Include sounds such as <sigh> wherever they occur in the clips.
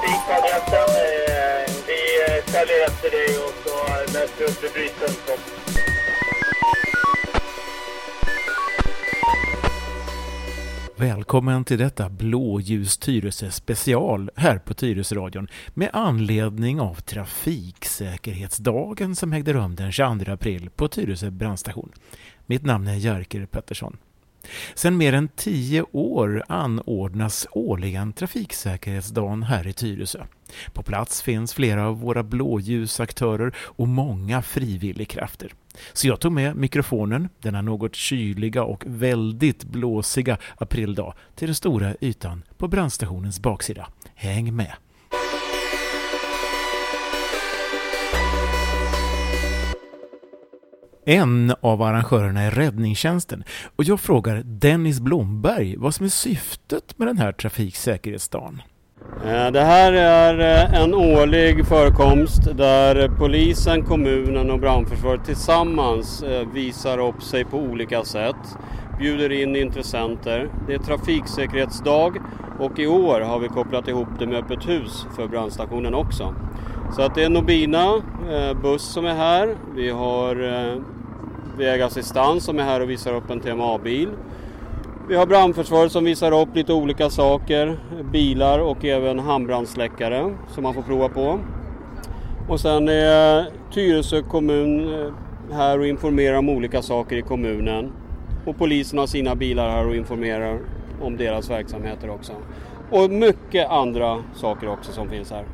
butiksadressen. Vi följer efter dig och så läser vi upp rubriken. Välkommen till detta blåljus Tyresö special här på Tyresöradion med anledning av trafiksäkerhetsdagen som ägde rum den 22 april på Tyresö brandstation. Mitt namn är Jerker Pettersson. Sedan mer än tio år anordnas årligen Trafiksäkerhetsdagen här i Tyresö. På plats finns flera av våra blåljusaktörer och många frivilligkrafter. Så jag tog med mikrofonen denna något kyliga och väldigt blåsiga aprildag till den stora ytan på brandstationens baksida. Häng med! En av arrangörerna är räddningstjänsten och jag frågar Dennis Blomberg vad som är syftet med den här trafiksäkerhetsdagen. Eh, det här är eh, en årlig förekomst där polisen, kommunen och brandförsvaret tillsammans eh, visar upp sig på olika sätt, bjuder in intressenter. Det är trafiksäkerhetsdag och i år har vi kopplat ihop det med öppet hus för brandstationen också. Så att det är Nobina buss som är här. Vi har vägassistans som är här och visar upp en TMA-bil. Vi har brandförsvaret som visar upp lite olika saker, bilar och även handbrandsläckare som man får prova på. Och sen är Tyresö kommun eh, här och informerar om olika saker i kommunen. Och polisen har sina bilar här och informerar om deras verksamheter också. Och mycket andra saker också som finns här.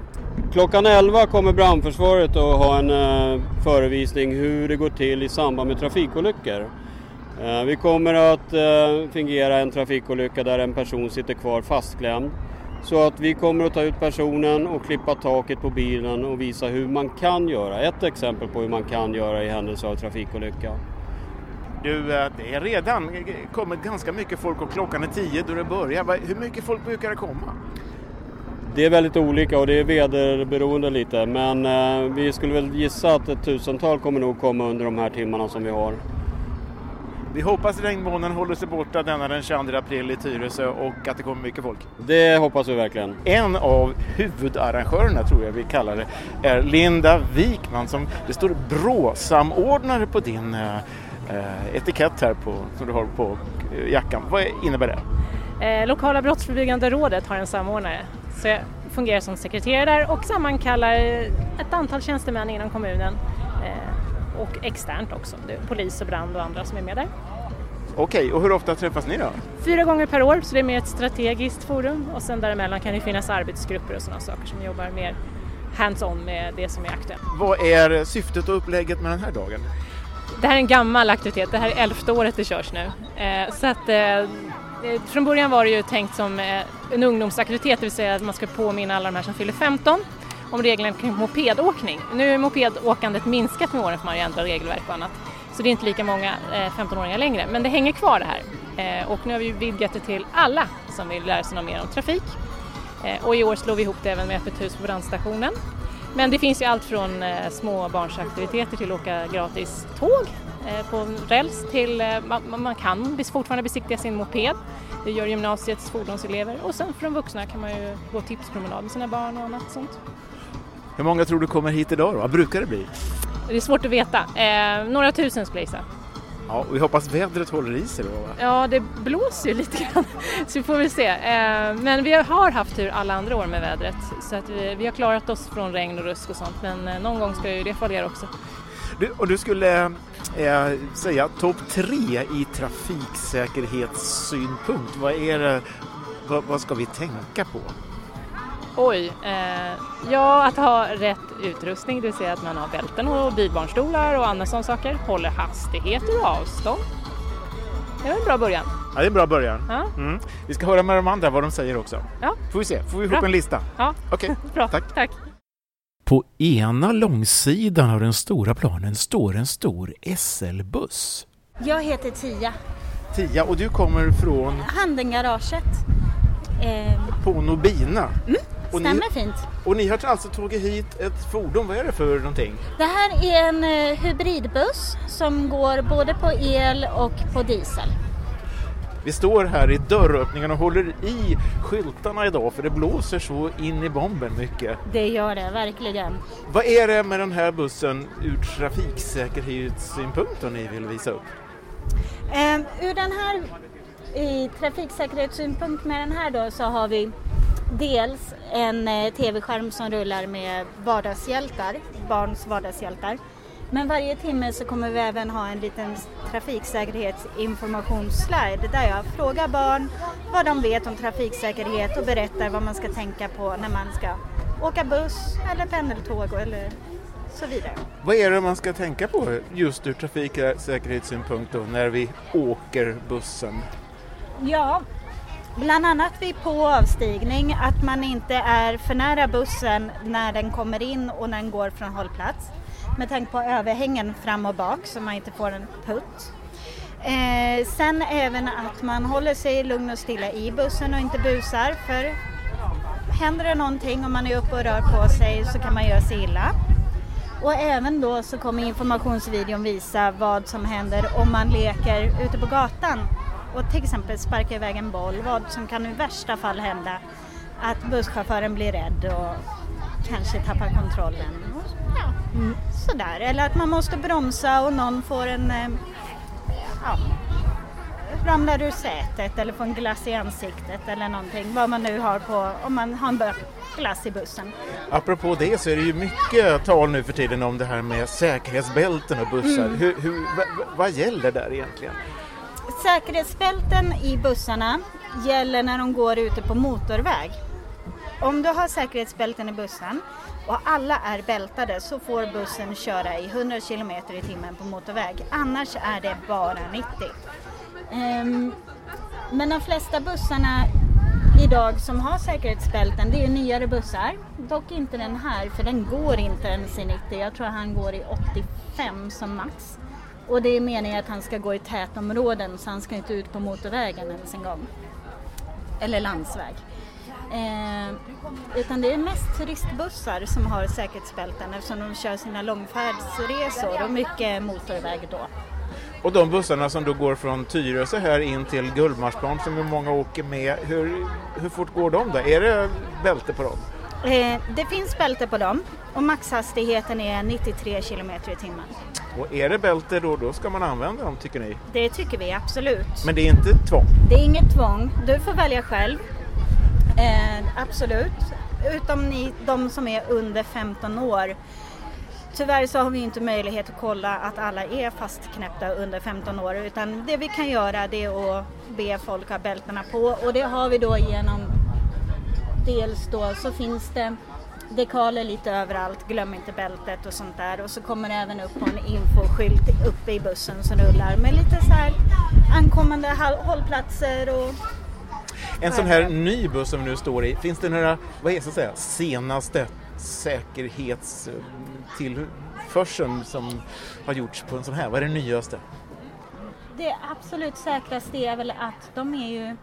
Klockan 11 kommer brandförsvaret att ha en eh, förevisning hur det går till i samband med trafikolyckor. Eh, vi kommer att eh, fingera en trafikolycka där en person sitter kvar fastklämd. Så att vi kommer att ta ut personen och klippa taket på bilen och visa hur man kan göra. Ett exempel på hur man kan göra i händelse av trafikolycka. Du, det är redan kommit ganska mycket folk och klockan är tio då det börjar. Hur mycket folk brukar det komma? Det är väldigt olika och det är väderberoende lite men eh, vi skulle väl gissa att ett tusental kommer nog komma under de här timmarna som vi har. Vi hoppas regnmånen håller sig borta denna den 22 april i Tyresö och att det kommer mycket folk. Det hoppas vi verkligen. En av huvudarrangörerna tror jag vi kallar det är Linda Wikman som det står BRÅ-samordnare på din eh, eh, etikett här på, som du har på jackan. Vad innebär det? Eh, lokala brottsförebyggande rådet har en samordnare så jag fungerar som sekreterare där och sammankallar ett antal tjänstemän inom kommunen eh, och externt också, polis och brand och andra som är med där. Okej, och hur ofta träffas ni då? Fyra gånger per år, så det är mer ett strategiskt forum och sen däremellan kan det finnas arbetsgrupper och sådana saker som jobbar mer hands-on med det som är aktuellt. Vad är syftet och upplägget med den här dagen? Det här är en gammal aktivitet, det här är elfte året det körs nu. Eh, så att eh, eh, från början var det ju tänkt som eh, en ungdomsaktivitet, det vill säga att man ska påminna alla de här som fyller 15 om reglerna kring mopedåkning. Nu är mopedåkandet minskat med åren för man har ju ändrat regelverk och annat. Så det är inte lika många eh, 15-åringar längre, men det hänger kvar det här. Eh, och nu har vi vidgat det till alla som vill lära sig något mer om trafik. Och i år slår vi ihop det även med öppet hus på brandstationen. Men det finns ju allt från små barnsaktiviteter till att åka gratis tåg Eh, på räls till, eh, man, man kan fortfarande besiktiga sin moped. Det gör gymnasiets fordonselever och sen för de vuxna kan man ju gå tipspromenad med sina barn och annat sånt. Hur många tror du kommer hit idag då? Vad brukar det bli? Det är svårt att veta. Eh, några tusen skulle jag gissa. Ja, vi hoppas vädret håller i sig då va? Ja, det blåser ju lite grann <laughs> så vi får väl se. Eh, men vi har haft tur alla andra år med vädret så att vi, vi har klarat oss från regn och rusk och sånt men eh, någon gång ska ju det fallera också. Du, och du skulle eh, säga topp tre i trafiksäkerhetssynpunkt. Vad, är det, vad, vad ska vi tänka på? Oj, eh, ja att ha rätt utrustning, det vill säga att man har bälten och bilbarnstolar och andra sådana saker. Håller hastigheter och avstånd. Det är en bra början. Ja, det är en bra början. Ja. Mm. Vi ska höra med de andra vad de säger också. Ja. Får vi se, får vi ihop bra. en lista? Ja, Okej, okay. <laughs> bra. Tack. Tack. På ena långsidan av den stora planen står en stor SL-buss. Jag heter Tia. Tia, och du kommer från? Handengaraget. Eh... På Nobina? Mm, stämmer ni, fint. Och ni har alltså tagit hit ett fordon, vad är det för någonting? Det här är en eh, hybridbuss som går både på el och på diesel. Vi står här i dörröppningen och håller i skyltarna idag för det blåser så in i bomben mycket. Det gör det, verkligen. Vad är det med den här bussen ur trafiksäkerhetssynpunkt ni vill visa upp? Eh, ur den här, i trafiksäkerhetssynpunkt med den här då så har vi dels en eh, tv-skärm som rullar med vardagshjältar, barns vardagshjältar. Men varje timme så kommer vi även ha en liten trafiksäkerhetsinformationsslide där jag frågar barn vad de vet om trafiksäkerhet och berättar vad man ska tänka på när man ska åka buss eller pendeltåg eller så vidare. Vad är det man ska tänka på just ur trafiksäkerhetssynpunkt då när vi åker bussen? Ja, bland annat vid på och avstigning att man inte är för nära bussen när den kommer in och när den går från hållplats. Med tanke på överhängen fram och bak så man inte får en putt. Eh, sen även att man håller sig lugn och stilla i bussen och inte busar för händer det någonting om man är uppe och rör på sig så kan man göra sig illa. Och även då så kommer informationsvideon visa vad som händer om man leker ute på gatan och till exempel sparkar iväg en boll, vad som kan i värsta fall hända. Att busschauffören blir rädd och kanske tappar kontrollen. Och, ja, sådär. Eller att man måste bromsa och någon får en eh, ja, ramlar ur sätet eller får en glass i ansiktet eller någonting. Vad man nu har på, om man har en glass i bussen. Apropå det så är det ju mycket tal nu för tiden om det här med säkerhetsbälten och bussar. Hur, hur, vad, vad gäller där egentligen? Säkerhetsbälten i bussarna gäller när de går ute på motorväg. Om du har säkerhetsbälten i bussen och alla är bältade så får bussen köra i 100 km i timmen på motorväg. Annars är det bara 90. Um, ehm, men de flesta bussarna idag som har säkerhetsbälten det är nyare bussar. Dock inte den här för den går inte ens i 90. Jag tror han går i 85 som max. Och det är meningen att han ska gå i tätområden så han ska inte ut på motorvägen ens en gång. Eller landsväg. Eh, utan det är mest turistbussar som har säkerhetsbälten eftersom de kör sina långfärdsresor och mycket motorväg då. Och de bussarna som då går från Tyresö här in till Gullmarsplan som ju många åker med, hur, hur fort går de då? Är det bälte på dem? Eh, det finns bälte på dem och maxhastigheten är 93 km i timmen. Och är det bälte då, då ska man använda dem tycker ni? Det tycker vi absolut. Men det är inte tvång? Det är inget tvång, du får välja själv. Eh, absolut. Utom ni, de som är under 15 år. Tyvärr så har vi inte möjlighet att kolla att alla är fastknäppta under 15 år utan det vi kan göra det är att be folk ha bältena på och det har vi då genom dels då så finns det dekaler lite överallt, glöm inte bältet och sånt där och så kommer det även upp på en infoskylt uppe i bussen som rullar med lite så här ankommande hållplatser och En sån här ny buss som vi nu står i, finns det några, vad är det så att säga, senaste säkerhetstillförseln som har gjorts på en sån här? Vad är det nyaste? Det absolut säkraste är väl att de är ju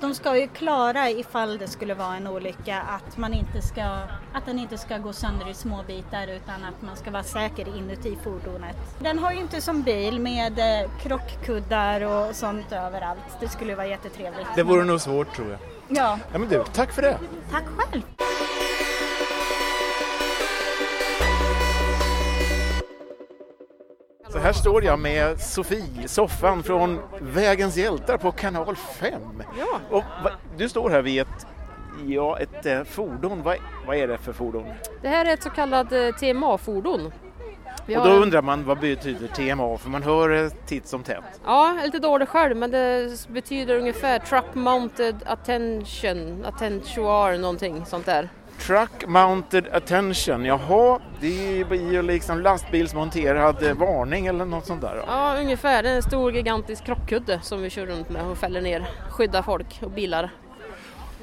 de ska ju klara ifall det skulle vara en olycka att, man inte ska, att den inte ska gå sönder i små bitar utan att man ska vara säker inuti fordonet. Den har ju inte som bil med eh, krockkuddar och sånt överallt. Det skulle vara jättetrevligt. Det vore nog svårt tror jag. Ja, Ja men du, tack för det! tack själv! Här står jag med Sofie, soffan från Vägens hjältar på kanal 5. Ja. Och va, du står här vid ett, ja, ett eh, fordon. Vad, vad är det för fordon? Det här är ett så kallat eh, TMA-fordon. Vi Och har då en- undrar man vad betyder TMA? För man hör det titt som tätt. Ja, jag är lite dålig själv men det betyder ungefär Truck Mounted Attention, Attentuar någonting sånt där. Truck Mounted Attention, jaha, det blir ju liksom lastbilsmonterad eh, varning eller något sånt där. då. Ja, ungefär. Det är en stor gigantisk krockkudde som vi kör runt med och fäller ner, skyddar folk och bilar.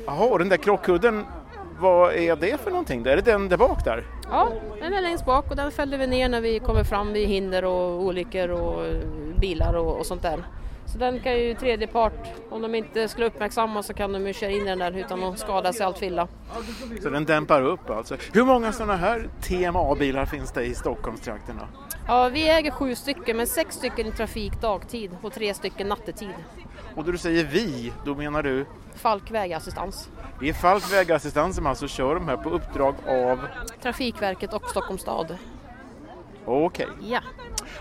Jaha, och den där krockkudden, vad är det för någonting? Är det den där bak där? Ja, den är längst bak och den fäller vi ner när vi kommer fram vid hinder och olyckor och bilar och, och sånt där. Så den kan ju tredje part, om de inte skulle uppmärksamma så kan de ju köra in den där utan att skada sig allt illa. Så den dämpar upp alltså. Hur många sådana här TMA-bilar finns det i Stockholmstrakterna? Ja, vi äger sju stycken, men sex stycken i trafik dagtid och tre stycken nattetid. Och då du säger vi, då menar du? Falk vägassistans. Det är Falk vägassistans som alltså kör de här på uppdrag av? Trafikverket och Stockholms stad. Okej. Ja.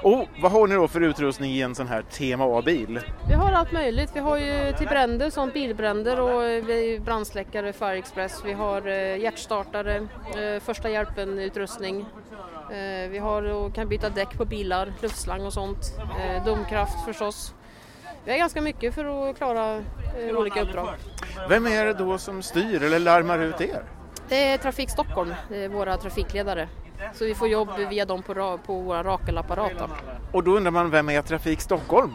Och vad har ni då för utrustning i en sån här TMA-bil? Vi har allt möjligt. Vi har ju till bränder som bilbränder och vi har brandsläckare, Fire Express. Vi har eh, hjärtstartare, eh, första hjälpen-utrustning. Eh, Vi har och kan byta däck på bilar, luftslang och sånt. Eh, Domkraft förstås. Vi har ganska mycket för att klara eh, olika uppdrag. Vem är det då som styr eller larmar ut er? Det är Trafik Stockholm, det är våra trafikledare. Så vi får jobb via dem på, på våra Rakel-apparat. då. Och då undrar man, vem är Trafik Stockholm?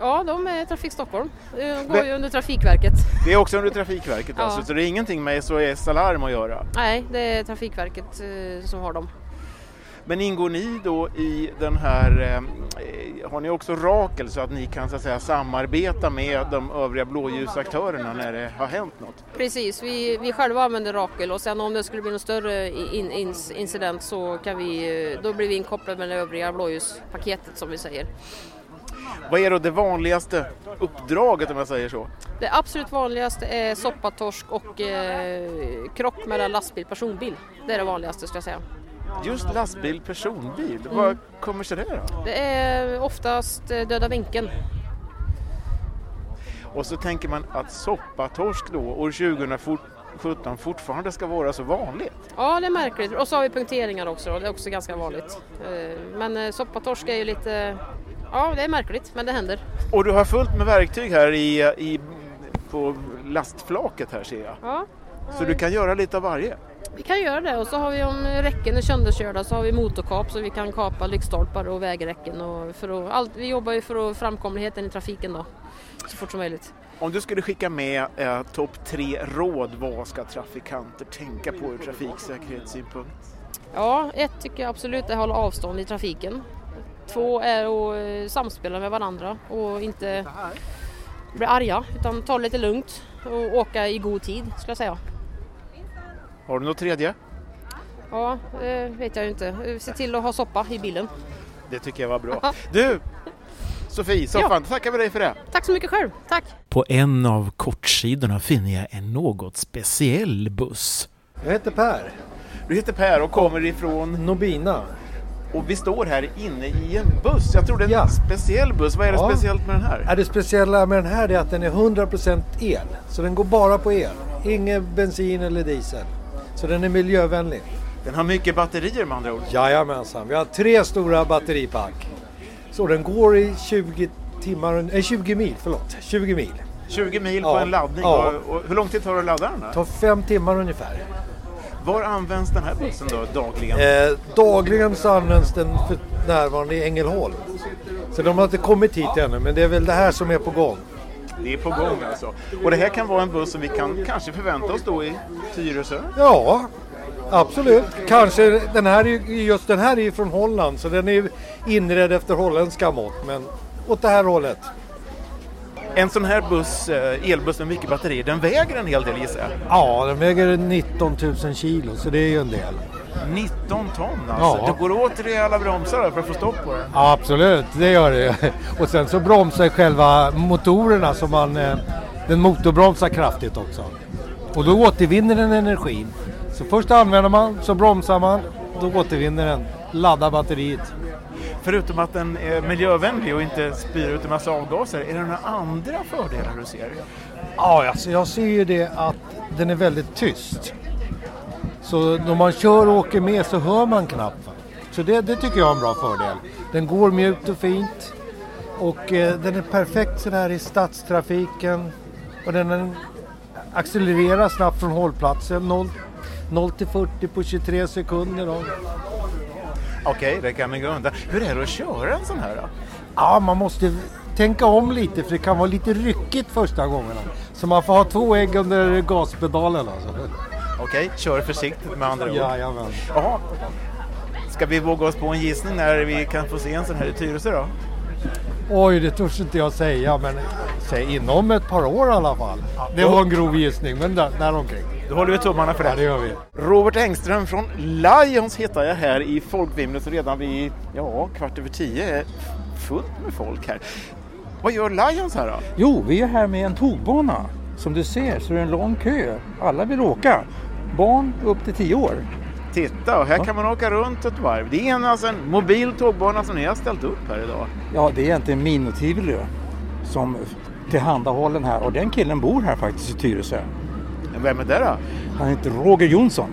Ja, de är Trafik Stockholm. De går ju under Trafikverket. Det är också under Trafikverket Ja. alltså, så det är ingenting med SOS Alarm att göra. Nej, det är Trafikverket eh, som har dem. Men ingår ni då i den här, eh, har ni också Rakel så att ni kan så att säga samarbeta med de övriga blåljusaktörerna när det har hänt något? Precis, vi, vi själva använder Rakel och sen om det skulle bli någon större in, ins- incident så kan vi, eh, då blir vi inkopplade med det övriga blåljuspaketet som vi säger. Vad är då det vanligaste uppdraget om jag säger så? Det absolut vanligaste är soppatorsk och eh, krock mellan lastbil och personbil. Det är det vanligaste skulle jag säga. Just lastbil, personbil, vad kommer sig det då? Det är oftast eh, döda vinkeln. Och så tänker man att soppatorsk då år 2017 fortfarande ska vara så vanligt. Ja, det är märkligt. Och så har vi punkteringar också det är också ganska vanligt. Eh, Men eh, soppatorsk är ju lite, ja det är märkligt men det händer. Och du har fullt med verktyg här i, i, på lastflaket här ser jag. Ja, Så du kan göra lite av varje. Vi kan göra det och så har vi om räcken är sönderkörda så har vi motorkap så vi kan kapa lyktstolpar och vägräcken. Och för att, allt, vi jobbar ju för att framkomligheten i trafiken då, så fort som möjligt. Om du skulle skicka med eh, topp tre råd, vad ska trafikanter tänka på ur trafiksäkerhetssynpunkt? Ja, ett tycker jag absolut är att hålla avstånd i trafiken. Två är att eh, samspela med varandra och inte bli arga utan ta lite lugnt och åka i god tid skulle jag säga. Har du något tredje? Ja, det vet jag ju inte. Se till att ha soppa i bilen. Det tycker jag var bra. Du, Sofie, soffan, tackar vi dig för det. Tack så mycket själv. Tack! På en av kortsidorna finner jag en något speciell buss. Jag heter Per, Du heter Per och kommer ifrån Nobina. och vi står här inne i en buss. Jag tror det är en Ja. speciell buss. Vad är det Ja. speciellt med den här? Är det speciella med den här är att den är 100% el. Så den går bara på el. Ingen bensin eller diesel. Så den är miljövänlig. Den har mycket batterier med andra ord. Jajamensan, vi har tre stora batteripack. Så den går i 20 timmar, nej 20 mil, förlåt. 20 mil. 20 mil på Ja. en laddning. Ja. Och, och hur lång tid tar det att ladda den? Det tar fem timmar ungefär. Var används den här bussen då dagligen? Eh, dagligen så används den för närvarande i Ängelholm. Så de har inte kommit hit ännu, men det är väl det här som är på gång. Det är på gång alltså. Och det här kan vara en buss som vi kan kanske förvänta oss då i Tyresö? Ja, absolut. Kanske den här, är- just den här är ju från Holland så den är inredd efter holländska mått. Men åt det här hållet. En sån här buss, eh, elbuss med mycket batterier, den väger en hel del gissar jag. Ja, den väger 19 000 kilo så det är ju en del. 19 ton alltså. Ja. Det går åt rejäla bromsar för att få stopp på den. Ja, absolut, det gör det. <laughs> Och sen så bromsar själva motorerna så man, eh, den motorbromsar kraftigt också. Och då återvinner den energin. Så först använder man, så bromsar man, då återvinner den, laddar batteriet. Förutom att den är miljövänlig och inte spyr ut en massa avgaser, är det några andra fördelar du ser? Ja, alltså jag ser ju det att den är väldigt tyst. Så när man kör och åker med så hör man knappt. Så det, det tycker jag är en bra fördel. Den går mjukt och fint. Och eh, den är perfekt sådär i stadstrafiken. Och den, accelererar snabbt från hållplatsen. 0, 0 till 40 på 23 sekunder. Då. Okej, det kan vi gå undan. Hur är det att köra en sån här då? Ja, man måste tänka om lite för det kan vara lite ryckigt första gångerna. Så man får ha två ägg under gaspedalen alltså. Okej, kör försiktigt med andra ord. Jajamän. Jaha. Ska vi våga oss på en gissning när vi kan få se en sån här i Tyresö då? Oj, det törs inte jag säga, men säg inom ett par år i alla fall. Det var en grov gissning, men där, däromkring. Då håller vi tummarna för det. Ja, det gör vi. Robert Engström från Lions hittar jag här i folkvimlet och redan vid ja, kvart över tio är fullt med folk här. Vad gör Lions här då? Jo, vi är här med en tågbana. Som du ser så är det en lång kö. Alla vill åka. Barn upp till 10 år. Titta, och här kan man åka runt ett varv. Det är en, alltså en mobil tågbana som ni har ställt upp här idag. Ja, det är egentligen Minotively som tillhandahåller här och den killen bor här faktiskt i Tyresö. Vem är det då? Han heter Roger Jonsson.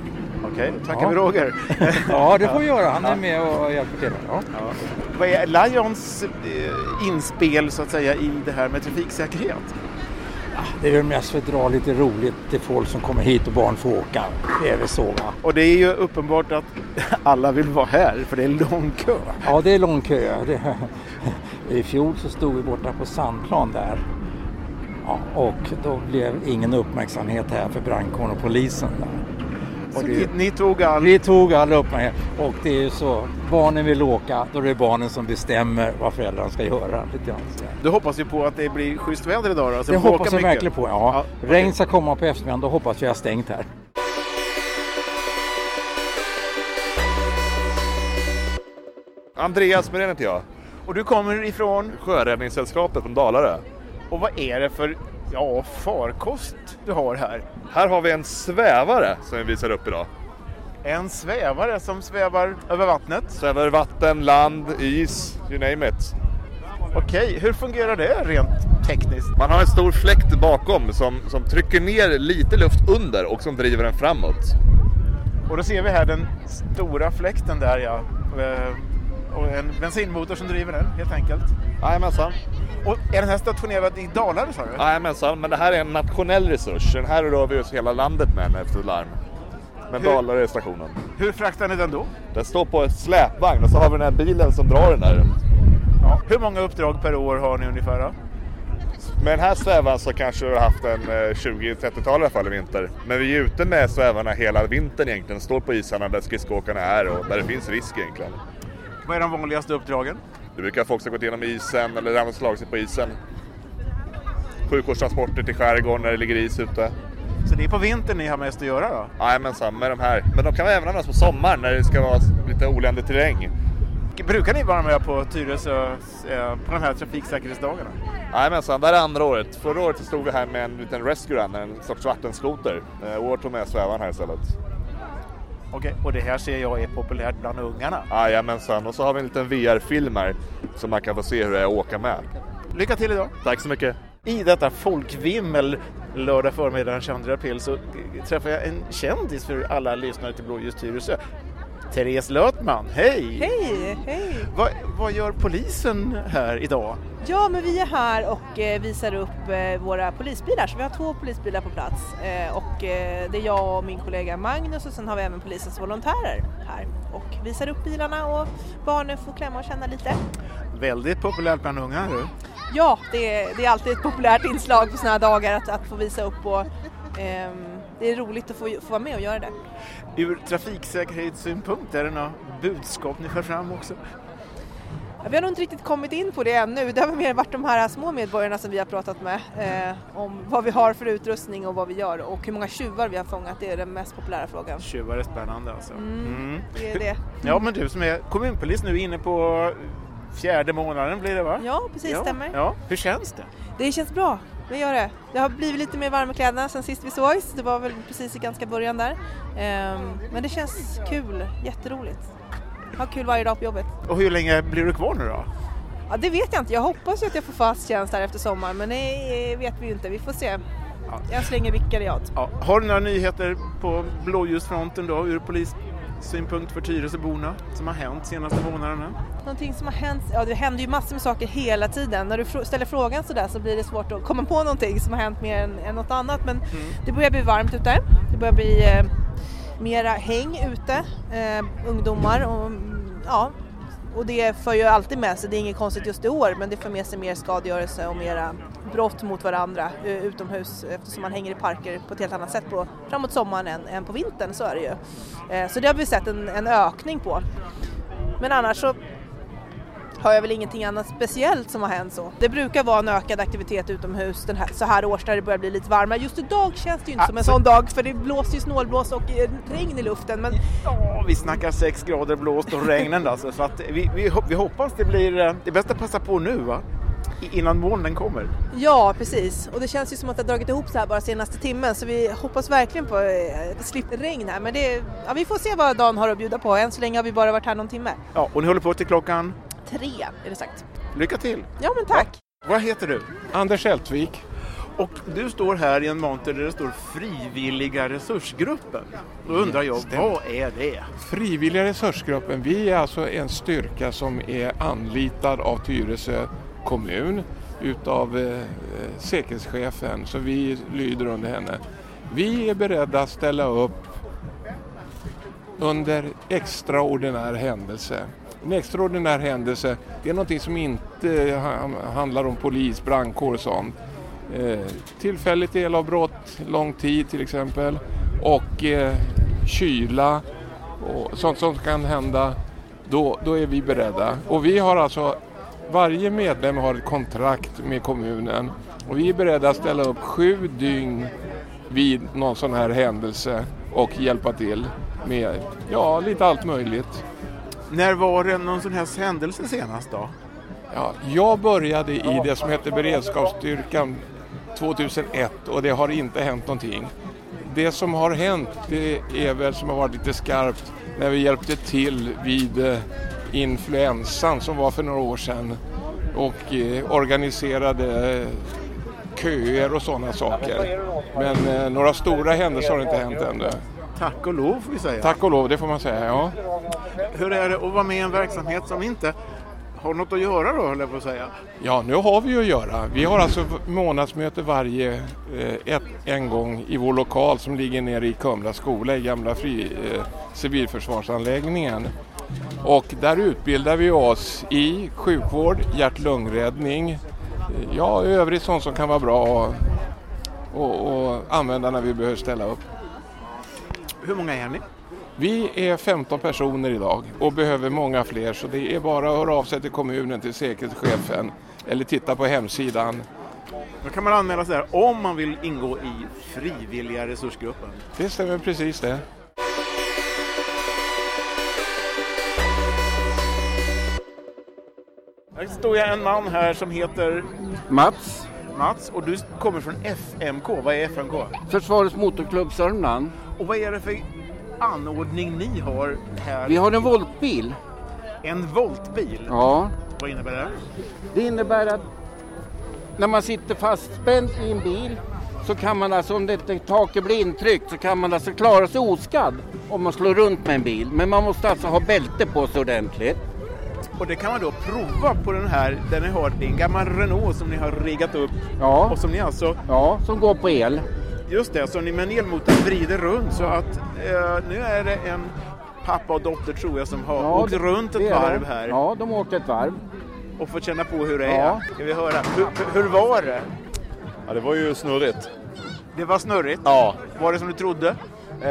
Okej, då tackar Ja. vi Roger. <laughs> Ja, det får vi göra. Han är med och hjälper till. Ja. Ja. Vad är Lions eh, inspel så att säga i det här med trafiksäkerhet? Det är väl mest för att dra lite roligt till folk som kommer hit och barn får åka. Det är väl så va? Och det är ju uppenbart att alla vill vara här för det är lång kö. Ja, det är lång kö. Det, <laughs> I fjol så stod vi borta på Sandplan där. Ja, och då blev ingen uppmärksamhet här för brandkåren och polisen. Där. Så Och ni, det, ni tog all... vi tog all uppmärksamhet och det är ju så. Barnen vill åka, då är det barnen som bestämmer vad föräldrarna ska göra. Lite grann. Du hoppas ju på att det blir schysst väder idag då? så Det hoppas jag mycket. verkligen på. Ja. Ja, okej. Regn ska komma på eftermiddagen, då hoppas jag har stängt här. Andreas Myrén heter jag. Och du kommer ifrån? Sjöräddningssällskapet från Dalarö. Och vad är det för ja, farkost du har här? Här har vi en svävare som vi visar upp idag. En svävare som svävar över vattnet. Svävar vatten, land, is, you name it. Okej, hur fungerar det rent tekniskt? Man har en stor fläkt bakom som, som trycker ner lite luft under och som driver den framåt. Och då ser vi här den stora fläkten där ja. Eh, Och en bensinmotor som driver den helt enkelt. Jajamensan. Och är den här stationerad i Dalarna sa du? Jajamensan, men det här är en nationell resurs. Den här rör vi oss hela landet med nu efter larm. Men Hur- Dalarö är stationen. Hur fraktar ni den då? Den står på ett släpvagn och så har vi den här bilen som drar den där. Ja. Hur många uppdrag per år har ni ungefär då? Med den här svävaren så kanske vi har haft en eh, 20-30-tal i alla fall i vinter. Men vi är ute med svävarna hela vintern egentligen. Står på isarna där skridskoåkarna är och där det finns risk egentligen. Vad är de vanligaste uppdragen? Det brukar folk som gått igenom isen eller ramlat slagit sig på isen. Sjukvårdstransporter till skärgården när det ligger is ute. Så det är på vintern ni har mest att göra då? Jajamensan, med de här. Men de kan även användas på sommaren när det ska vara lite oländig terräng. Brukar ni vara med på Tyresö eh, på de här trafiksäkerhetsdagarna? Jajamensan, det här är andra året. Förra året så stod vi här med en liten rescue run, en sorts vattenskoter. Eh, I år tog med svävaren här istället. Okej, och det här ser jag är populärt bland ungarna. Jajamensan, och så har vi en liten VR-film här som man kan få se hur det är att åka med. Lycka till idag! Tack så mycket! I detta folkvimmel lördag förmiddag den 22 april så träffar jag en kändis för alla lyssnare till Blåljus Tyresö. Therese Lötman, hej! Hej, hej! Vad, vad gör polisen här idag? Ja, men vi är här och eh, visar upp eh, våra polisbilar. Så vi har två polisbilar på plats eh, och det är jag och min kollega Magnus och sen har vi även polisens volontärer här och visar upp bilarna och barnen får klämma och känna lite. Väldigt populärt bland unga du. Ja, det är, det är alltid ett populärt inslag på sådana här dagar att, att få visa upp och ehm, det är roligt att få, få vara med och göra det. Ur trafiksäkerhetssynpunkt, är det några budskap ni för fram också? Ja, Vi har nog inte riktigt kommit in på det ännu. Det har mer varit de här små medborgarna som vi har pratat med eh, om vad vi har för utrustning och vad vi gör och hur många tjuvar vi har fångat. Det är den mest populära frågan. Tjuvar är spännande alltså. Mm, det är det. Ja, men du som är kommunpolis nu inne på fjärde månaden blir det va? Ja, precis, ja. stämmer. Ja. Hur känns det? Det känns bra, det gör det. Det har blivit lite mer varma kläderna sen sist vi sågs. Det var väl precis i ganska början där. Ehm, men det känns kul, jätteroligt. Ha kul varje dag på jobbet. Och hur länge blir du kvar nu då? Ja, det vet jag inte. Jag hoppas ju att jag får fast tjänst här efter sommaren men det vet vi ju inte. Vi får se. Jag slänger vikariat. Ja. Har du några nyheter på blåljusfronten då ur polissynpunkt för Tyresöborna som har hänt senaste månaderna? Någonting som har hänt, ja det händer ju massor med saker hela tiden. När du ställer frågan sådär så blir det svårt att komma på någonting som har hänt mer än, än något annat. Men det börjar bli varmt ute. Det börjar bli eh, mera häng ute, eh, ungdomar och mm, ja. Och det för ju alltid med sig, det är inget konstigt just i år, men det för med sig mer skadegörelse och mera brott mot varandra utomhus eftersom man hänger i parker på ett helt annat sätt på, framåt sommaren än, än på vintern, så är det ju. Eh, så det har vi sett en, en ökning på. Men annars så har jag väl ingenting annat speciellt som har hänt så. Det brukar vara en ökad aktivitet utomhus den här, så här års när det börjar bli lite varmare. Just idag känns det ju inte Ah, som en så- sån dag för det blåser ju snålblås och eh, regn i luften. Men Ja, vi snackar 6 grader blåst och regnen alltså, så att vi, vi, vi hoppas det blir... eh, Det är bäst att passa på nu va? Innan molnen kommer. ja, precis. Och det känns ju som att det har dragit ihop så här bara senaste timmen så vi hoppas verkliligen på eh, slipp regn här. Men det, ja, vi får se vad dagen har att bjuda på. Än så länge har vi bara varit här någon timme. Ja, och ni håller på till klockan? Tre är det sagt. Lycka till! Ja, men tack. Vad heter du? Anders Eltvik. Och du står här i en monter där det står Frivilliga resursgruppen. Då undrar jag, vad är det? Frivilliga resursgruppen, vi är alltså en styrka som är anlitad av Tyresö kommun utav eh, säkerhetschefen, så vi lyder under henne. Vi är beredda att ställa upp under extraordinär händelse. En extraordinär händelse, det är någonting som inte handlar om polis, brandkår och sånt. Eh, tillfälligt elavbrott, lång tid till exempel och eh, kyla och sånt som kan hända, då, då är vi beredda. Och vi har alltså, varje medlem har ett kontrakt med kommunen och vi är beredda att ställa upp sju dygn vid någon sån här händelse och hjälpa till med, ja, lite allt möjligt. När var det någon sån här händelse senast då? Ja, jag började i det som hette beredskapsstyrkan 2001 och det har inte hänt någonting. Det som har hänt det är väl som har varit lite skarpt när vi hjälpte till vid eh, influensan som var för några år sedan och eh, organiserade eh, köer och sådana saker. Men eh, några stora händelser har inte hänt ännu. Tack och lov får vi säga. Tack och lov, det får man säga, ja. Hur är det att vara med i en verksamhet som inte har något att göra då, höll jag på att säga? Ja, nu har vi ju att göra. Vi har alltså månadsmöte varje eh, ett, en gång i vår lokal som ligger nere i Kumla skola i gamla fri, eh, civilförsvarsanläggningen. Och där utbildar vi oss i sjukvård, hjärt-lungräddning, eh, ja övrigt sånt som kan vara bra att använda när vi behöver ställa upp. Hur många är ni? Vi är 15 personer idag och behöver många fler så det är bara att höra av sig till kommunen, till säkerhetschefen eller titta på hemsidan. Då kan man anmäla sig här om man vill ingå i frivilliga resursgruppen. Det stämmer precis det. Här står jag en man här som heter Mats, Mats och du kommer från FMK. Vad är FMK? Försvarets motorklubb Sörmland. Och vad är det för anordning ni har här? Vi har en voltbil. En voltbil? Ja. Vad innebär det? Det innebär att när man sitter fastspänd i en bil så kan man alltså, om det inte taket blir intryckt, så kan man alltså klara sig oskadd om man slår runt med en bil. Men man måste alltså ha bälte på sig ordentligt. Och det kan man då prova på den här, där ni har, det är en gammal Renault som ni har riggat upp. Ja. Och som ni alltså, Ja, som går på el. just det, som ni med en elmotor vrider runt så att eh, nu är det en pappa och dotter tror jag som har Ja, åkt runt ett varv här. Ja, de har åkt ett varv. Och fått känna på hur det är. Ja. Ska vi höra. Hur, hur var det? Ja, det var ju snurrigt. Det var snurrigt? Ja. Var det som du trodde? Eh,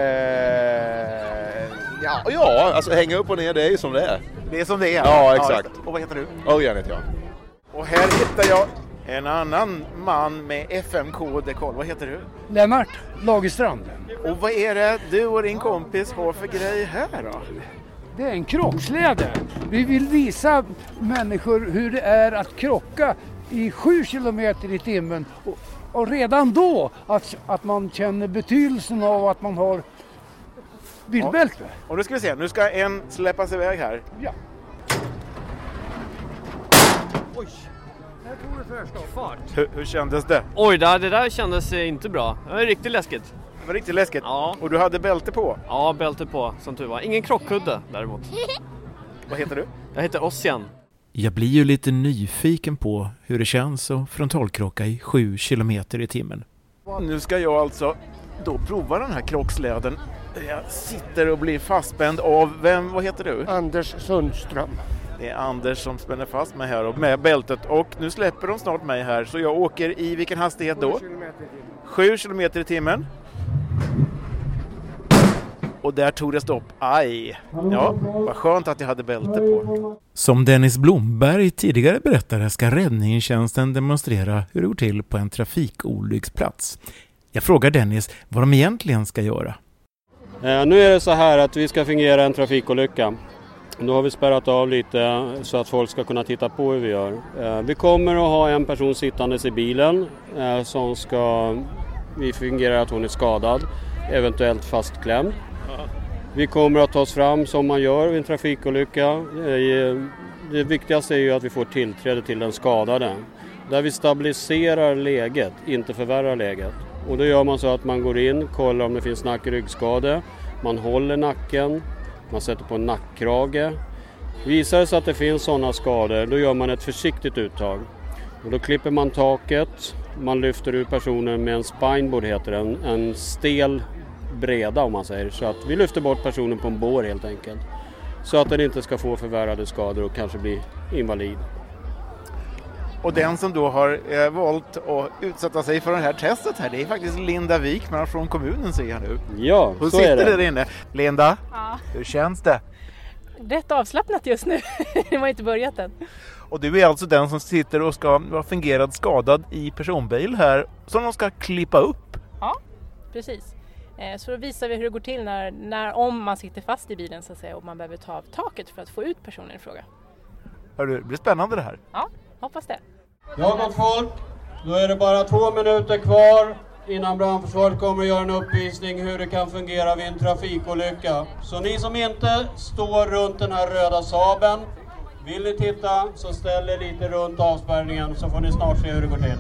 ja, ja, alltså hänga upp och ner det är ju som det är. Det är som det är? Ja, exakt. det. och vad heter du? Örjan heter jag. Och här hittar jag en annan man med FMK-dekoll. Vad heter du? Lennart Lagerstrand. Och vad är det du och din kompis har för grej här då? Det är en krocksläde. Vi vill visa människor hur det är att krocka i 7 kilometer i timmen. Och, redan då att, att man känner betydelsen av att man har bilbälte. Och nu ska vi se, nu ska en släppas iväg här. Ja. Oj, här tog det först fart. Hur, hur kändes det? Oj, det det där kändes inte bra. Det var riktigt läskigt. Det var riktigt läskigt. Ja. Och du hade bälte på? Ja, bälte på som tur var. Ingen krockkudde däremot. Vad heter du? Jag heter Ossian. Jag blir ju lite nyfiken på hur det känns att frontalkrocka i 7 kilometer i timmen. Nu ska jag alltså då prova den här krocksläden. Jag sitter och blir fastspänd av, vem, vad heter du? Anders Sundström. Det är Anders som spänner fast mig här och med bältet och nu släpper de snart mig här så jag åker i vilken hastighet då? 7 kilometer i timmen. Och där tog det stopp. Aj! Ja, vad skönt att jag hade bälte på. Som Dennis Blomberg tidigare berättade ska räddningstjänsten demonstrera hur det går till på en trafikolycksplats. Jag frågar Dennis vad de egentligen ska göra. Eh, nu är det så här att vi ska fungera en trafikolycka. Nu har vi spärrat av lite så att folk ska kunna titta på hur vi gör. Eh, vi kommer att ha en person sittandes i bilen eh, som ska... Vi fungerar att hon är skadad, eventuellt fastklämd. Vi kommer att ta oss fram som man gör vid en trafikolycka. Det viktigaste är ju att vi får tillträde till den skadade. Där vi stabiliserar läget, inte förvärrar läget. Och då gör man så att man går in, kollar om det finns nack och ryggskade. Man håller nacken, man sätter på en nackkrage. Visar det sig att det finns sådana skador, då gör man ett försiktigt uttag. Och då klipper man taket, man lyfter ur personen med en spineboard heter det, en, en stel breda om man säger. Så att vi lyfter bort personen på en bår helt enkelt. Så att den inte ska få förvärrade skador och kanske bli invalid. Och den som då har eh, valt att utsätta sig för det här testet här, det är faktiskt Linda Wikman från kommunen ser jag nu. Ja, Hon så sitter är det. där inne. Linda, Ja. hur känns det? Rätt avslappnat just nu. <laughs> Det har inte börjat än. Och du är alltså den som sitter och ska vara fingerad skadad i personbil här som de ska klippa upp. Ja, precis. Eh, Så då visar vi hur det går till när, när, om man sitter fast i bilen så att säga och man behöver ta av taket för att få ut personen i fråga. Hörru, det blir spännande det här. Ja, hoppas det. Ja gott folk, då är det bara två minuter kvar innan brandförsvaret kommer att göra en uppvisning hur det kan fungera vid en trafikolycka. Så ni som inte står runt den här röda Saaben, vill ni titta så ställ er lite runt avspärrningen så får ni snart se hur det går till.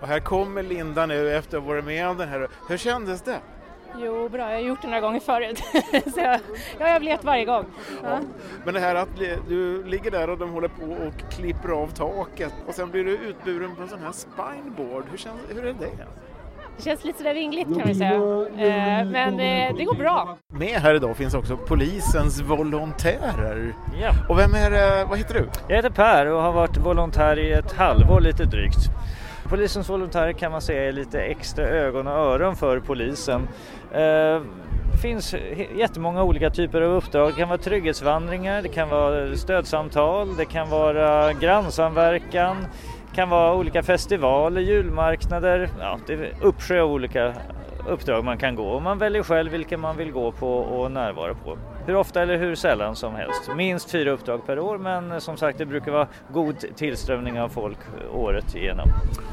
Och här kommer Linda nu efter att ha varit med om den här. Hur kändes det? Jo, bra. Jag har gjort det några gånger förut. <laughs> så jag, jag har överlevt varje gång. Ja. Men det här att du ligger där och de håller på och klipper av taket och sen blir du utburen på en sån här spineboard. Hur, känns, hur är det? Det känns lite sådär vingligt kan vi säga. Eh, Men eh, det går bra. Med här idag finns också polisens volontärer. Ja. Och vem är det, vad heter du? Jag heter Per och har varit volontär i ett halvår lite drygt. Polisens volontärer kan man säga är lite extra ögon och öron för polisen. Det finns jättemånga olika typer av uppdrag. Det kan vara trygghetsvandringar, det kan vara stödsamtal, det kan vara grannsamverkan, det kan vara olika festivaler, julmarknader. Ja, det är uppsjö av olika uppdrag man kan gå och man väljer själv vilka man vill gå på och närvara på. Hur ofta eller hur sällan som helst. Minst fyra uppdrag per år men som sagt det brukar vara god tillströmning av folk året igenom.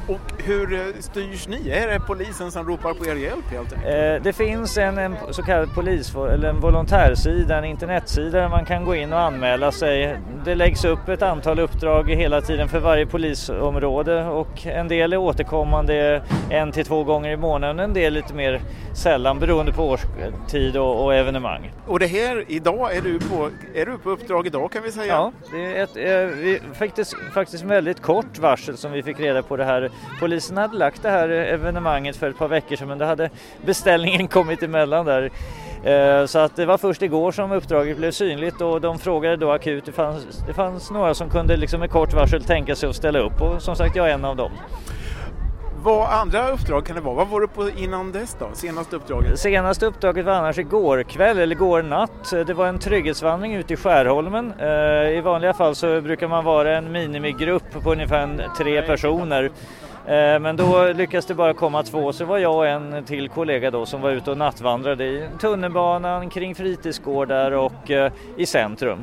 Och hur eh, styrs ni? Är det polisen som ropar på er hjälp helt enkelt? Eh, Det finns en, en så kallad polis eller en volontärsida, en internetsida där man kan gå in och anmäla sig. Det läggs upp ett antal uppdrag hela tiden för varje polisområde och en del är återkommande en till två gånger i månaden, en del lite mer sällan beroende på årstid och, och evenemang. Och det här, idag är du på, är du på uppdrag idag kan vi säga? Ja, det är ett, eh, vi, faktiskt, faktiskt väldigt kort varsel som vi fick reda på det här. Polisen hade lagt det här evenemanget för ett par veckor sedan men då hade beställningen <laughs> kommit emellan där. Eh, Så att det var först igår som uppdraget blev synligt och de frågade då akut. Det fanns, det fanns några som kunde liksom med kort varsel tänka sig att ställa upp och som sagt jag är en av dem. Vad andra uppdrag kan det vara? Vad var du på innan dess då? Senaste uppdraget? Senaste uppdraget var annars igår kväll eller igår natt. Det var en trygghetsvandring ute i Skärholmen. Eh, I vanliga fall så brukar man vara en minimigrupp på ungefär tre personer. Eh, Men då lyckades det bara komma två så var jag och en till kollega då som var ute och nattvandrade i tunnelbanan, kring fritidsgårdar och eh, i centrum.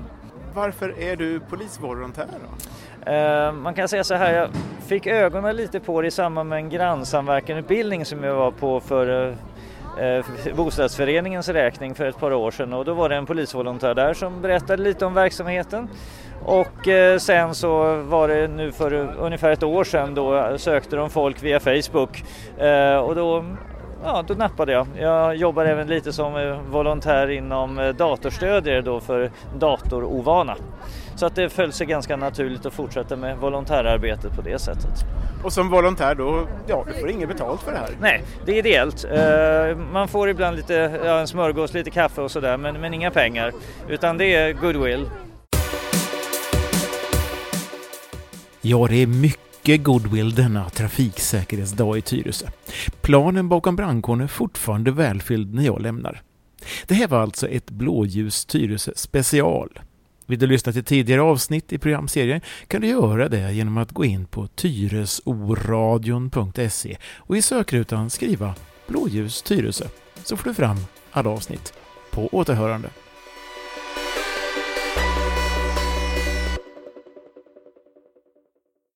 Varför är du polisvolontär då? Eh, man kan säga så här, jag fick ögonen lite på det i samband med en grannsamverkanutbildning som jag var på eh, eh, för bostadsföreningens räkning för ett par år sedan och då var det en polisvolontär där som berättade lite om verksamheten. Och sen så var det nu för ungefär ett år sedan då sökte de folk via Facebook och då Ja, då nappade jag. Jag jobbar även lite som eh, volontär inom eh, datorstödjare då för datorovana. Så att det föll sig ganska naturligt att fortsätta med volontärarbetet på det sättet. Och som volontär då, ja du får inget betalt för det här. Nej, det är ideellt. Eh, Man får ibland lite, ja, en smörgås, lite kaffe och sådär men, men inga pengar. Utan det är goodwill. Ja, det är mycket goodwill denna trafiksäkerhetsdag i Tyresö. Planen bakom brandkåren är fortfarande välfylld när jag lämnar. Det här var alltså ett Blåljus Tyresö special. Vill du lyssna till tidigare avsnitt i programserien kan du göra det genom att gå in på tyresoradion.se och i sökrutan skriva Blåljus Tyresö så får du fram alla avsnitt. På återhörande.